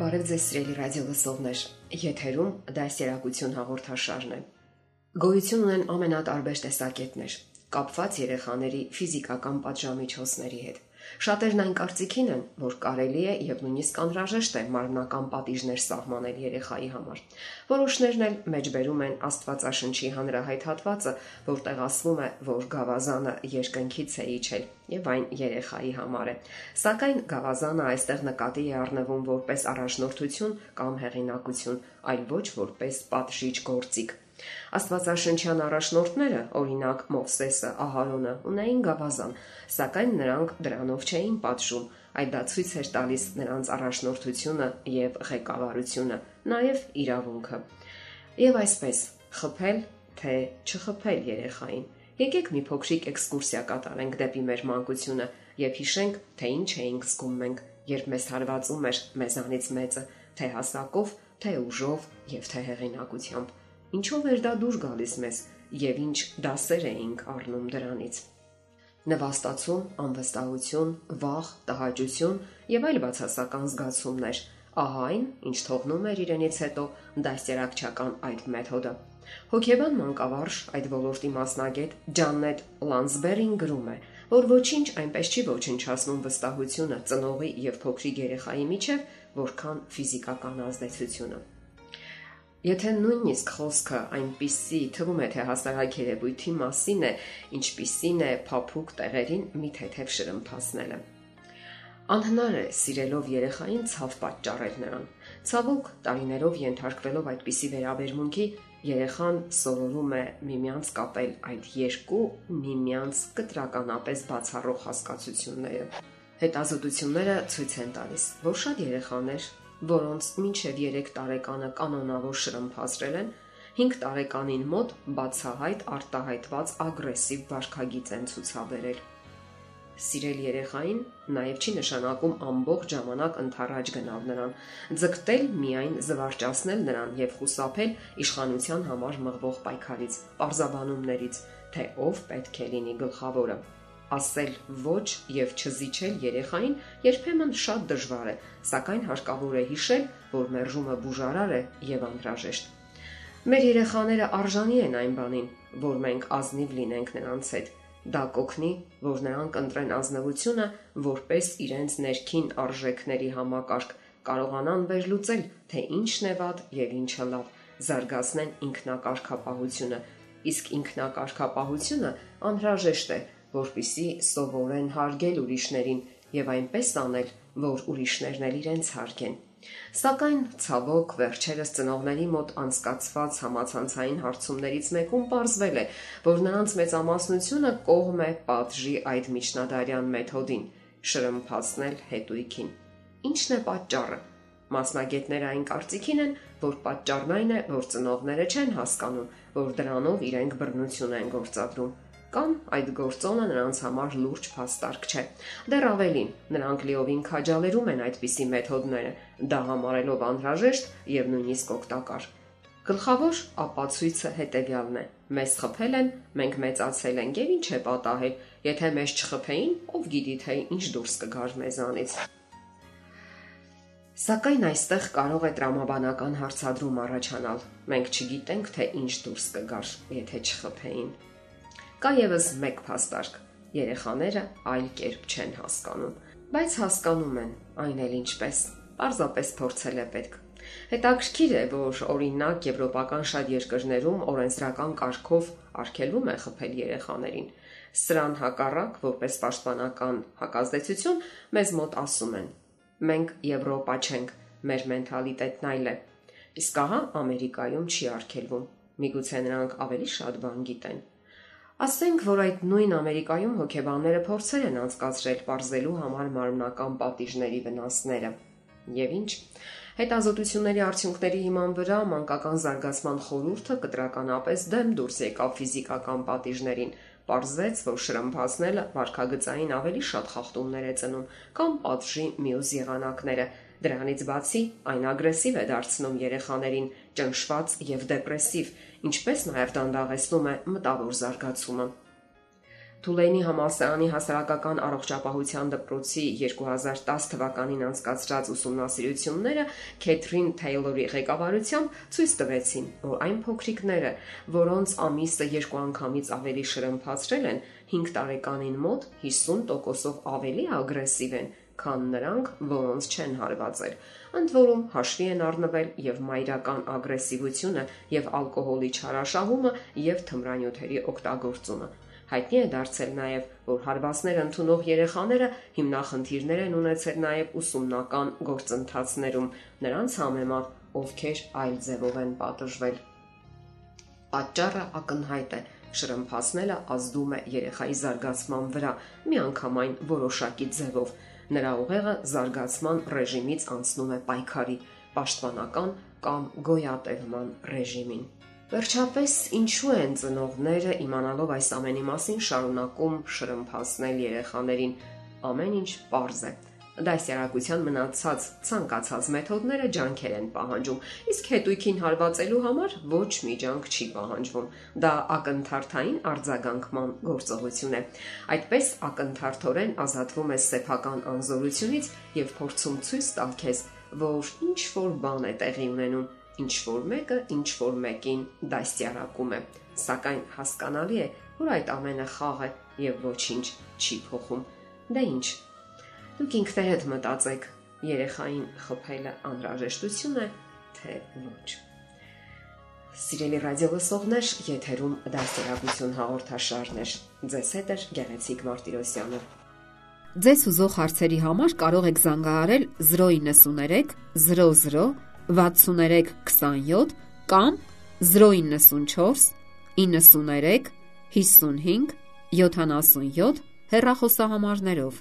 Բարև ձեզ սիրելի ռադիո լսողներ։ Եթերում դասերակցություն հաղորդաշարն է։ Գոյություն ունեն ամենատարբեր տեսակետներ, կապված երեխաների ֆիզիկական պատժամիջոցների հետ։ Շատերն այն կարծիքին են, որ կարելի է եւ նույնիսկ անհրաժեշտ է մարմնական պատիժներ սահմանել երեխայի համար։ Որոշներն էլ մեջբերում են Աստվածաշնչի հանրահայտ հատվածը, որտեղ ասվում է, որ գավազանը երկնքից է իջել եւ այն երեխայի համար է։ Սակայն գավազանը այստեղ նկատի է առնվում որպես առաջնորդություն կամ հեղինակություն, այլ ոչ որպես պատժիչ գործիք։ Աստվածաշնչյան առաջնորդները, օրինակ Մովսեսը, Ահարոնը, ունեին գավազան, սակայն նրանք դրանով չէին պատժում, այլ դա ցույց էր տալիս նրանց առաջնորդությունը եւ ղեկավարությունը, նաեւ իրավունքը։ Եվ այսպես, խփել թե չխփել երեխային։ Եկեք մի փոքրիկ էքսկուրսիա կատարենք դեպի մեր մանկությունը եւ հիշենք, թե ինչ էինք զգում մենք, երբ մեզ հարվածում էր մեզանից մեծը, թե հասակով, թե ուժով եւ թե հեղինակությամբ Ինչով էր դա դուր գալիս մեզ եւ ինչ դասեր էինք առնում դրանից։ Նվաստացում, անվստահություն, վախ, տհաճություն եւ այլ բացասական զգացումներ։ Ահա այն, ինչ թողնում էր իրենից հետո դաստիարակչական այդ մեթոդը։ Հոգեբան մանկավարժ այդ ոլորտի մասնագետ Ջաննետ Լանսբերին գրում է, որ ոչինչ այնպես չի ոչնչացնում վստահությունը ծնողի եւ փոքրիկ երեխայի միջև, որքան ֆիզիկական ազդեցությունը։ Եթե նույնիսկ խոսքը այնպիսի թվում է թե հասարակ երևույթի մասին է, ինչպիսին է փափուկ տեղերին մի թեթև շրմփասնելը։ Անհնար է սիրելով երեխային ցավ պատճառել նրան։ Ցավոք, տարիներով ենթարկվելով այդպիսի վերաբերմունքի, երեխան սովորում է միմյանց կապել այդ երկու միմյանց կտրականապես բացառող հասկացությունները։ Հետազոտությունները ցույց են տալիս, որ շատ երեխաներ որոնց մինչև 3 տարեկանը կանոնավոր շրմփազրել են, 5 տարեկանին մոտ բացահայտ արտահայտված ագրեսիվ վարքագիծ են ցուցաբերել։ Սիրել երեխային նաև չի նշանակում ամբողջ ժամանակ ընթരാճ գնալ նրան, ձգտել միայն զվարճացնել նրան եւ խուսափել իշխանության համար մղվող պայքարից, պարզաբանումներից, թե ով պետք է լինի գլխավորը ասել ոչ եւ չզիջել երեխային երբեմն շատ դժվար է, սակայն հարկավոր է հիշել, որ մերժումը բուժարար է եւ անհրաժեշտ։ Մեր երեխաները արժանի են այն բանին, որ մենք ազնիվ լինենք նրանց հետ։ Դա կօգնի, որ նրանք ընտրեն ազնվությունը որպես իրենց ներքին արժեքների համակարգ, կարողանան վերլուծել, թե ինչն է վատ եւ ինչը լավ, զարգացնեն ինքնակարգապահությունը, իսկ ինքնակարգապահությունը անհրաժեշտ է, որpիսի սովորեն հարգել ուրիշներին եւ այնպես անել, որ ուրիշներն էլ իրենց հարգեն։ Սակայն ցավոք վերջերս ծնողների մոտ անցկացված համացանցային հարցումներից մեկում ողրվել է, որ նրանց մեծամասնությունը կողմ է պատժի այդ միջնադարյան մեթոդին՝ շրմփացնել հետույքին։ Ինչն է պատճառը։ Մասնագետները այն կարծիքին են, որ պատճառն այն է, որ ծնողները չեն հասկանում, որ դրանով իրենք բռնություն են գործադրում կամ այդ գործոնը նրանց համար լուրջ փաստարկ չէ։ Դեռ ավելին, նրանք լիովին քաջալերում են այդպիսի մեթոդները, դա համարելով անհրաժեշտ եւ նույնիսկ օգտակար։ Գլխավոր ապացույցը հետեւյալն է. մեզ խփել են, մենք մեծացել ենք եւ ինչ է պատահել, եթե մեզ չխփեին, ով գիտի թե ինչ դուրս կգար մեզանից։ Սակայն այստեղ կարող է տրամաբանական հարցադրում առաջանալ։ Մենք չգիտենք, թե ինչ դուրս կգար, եթե չխփեին։ Կա եւս մեկ փաստարկ. երեխաները այլ կերպ չեն հասկանում, բայց հասկանում են այն էլ ինչպես։ Պարզապես փորձել է պետք։ Հետաքրքիր է, որ օրինակ եվրոպական շատ երկրներում օրենսդրական կարգով արգելվում է խփել երեխաներին։ Սրան հակառակ, որպես պաշտպանական հակազդեցություն, մեզ մոտ ասում են. մենք Եվրոպա չենք, մեր մենթալիտետն այլ է։ Իսկ ահա Ամերիկայում չի արգելվում։ Միգուցե նրանք ավելի շատ բան գիտեն։ Ասենք, որ այդ նույն Ամերիկայում հոգեբանները փորձեր են անցկացրել ողրզելու համար մարմնական պատիժների վնասները։ Եվ ինչ։ Հետազոտությունների արդյունքների հիման վրա մանկական զարգացման խորհուրդը կտրականապես դեմ դուրս եկավ ֆիզիկական պատիժներին, Պարզվեց, որ շրմփացնելը վարքագծային ավելի շատ խախտումներ է ծնում կամ պատժի մյուս եղանակները։ Դրանից բացի այն ագրեսիվ է դարձնում երեխաներին, ճնշված եւ դեպրեսիվ, ինչպես նաեւ դանդաղեցնում է մտավոր զարգացումը։ Թուլեյնի համալսարանի հասարակական առողջապահության դպրոցի 2010 թվականին անցկացրած ուսումնասիրությունները Քեթրին Թեյլորի ղեկավարությամբ ցույց տվեցին, որ այն փոքրիկները, որոնց ամիսը երկու անգամից ավելի շրմփացրել են, 5 տարեկանին մոտ 50%-ով ավելի ագրեսիվ են, քան նրանք, որոնց չեն հարվածել։ Ընդ որում հաշվի են առնվել եւ մայրական ագրեսիվությունը, եւ ալկոհոլի չարաշահումը, եւ թմրանյութերի օգտագործումը։ Հայտնի է դարձել նաև, որ հարվածներ ընդունող երեխաները հիմնախնդիրներ են ունեցել նաև ուսումնական գործընթացներում, նրանց համեմատ, ովքեր այլ ձևով են պատժվել։ Պատճառը ակնհայտ է։ Շրմփացնելը ազդում է երեխայի զարգացման վրա, միանգամայն որոշակի ձևով։ Նրա ուղեղը զարգացման ռեժիմից անցնում է պայքարի, պաշտպանական կամ գոյատևման ռեժիմին։ Վերջապես, ինչու են ծնողները իմանալով այս ամենի մասին շարունակում շրմփացնել երեխաներին։ Ամեն ինչ པարզ է։ Դասյարակության մնացած ցանկացած մեթոդները ջանքեր են պահանջում, իսկ հետույքին հարվածելու համար ոչ մի ջանք չի պահանջվում։ Դա ակնթարթային արձագանքման գործողություն է։ Այդպես ակնթարթորեն ազատվում է սեփական անզորությունից եւ փորձում ցույց տալ քեզ, որ ինչ որ բան է տեղի ունենում ինչ որ մեկը ինչ որ մեկին դաստիարակում է, սակայն հասկանալի է, որ այդ ամենը խաղ է եւ ոչինչ չի փոխում։ Դե ինչ։ Դուք ինքներդ մտածեք, երեխային խփելը անհրաժեշտություն է, թե ոչ։ Սիրելի ռադիոլսողներ, եթերում դաստիարակություն հաղորդաշարներ։ Ձեզ հետ է Գեղեցիկ Մարտիրոսյանը։ Ձեզ ուզող հարցերի համար կարող եք զանգահարել 093 00 6327 կամ 094 93 55 77 հեռախոսահամարներով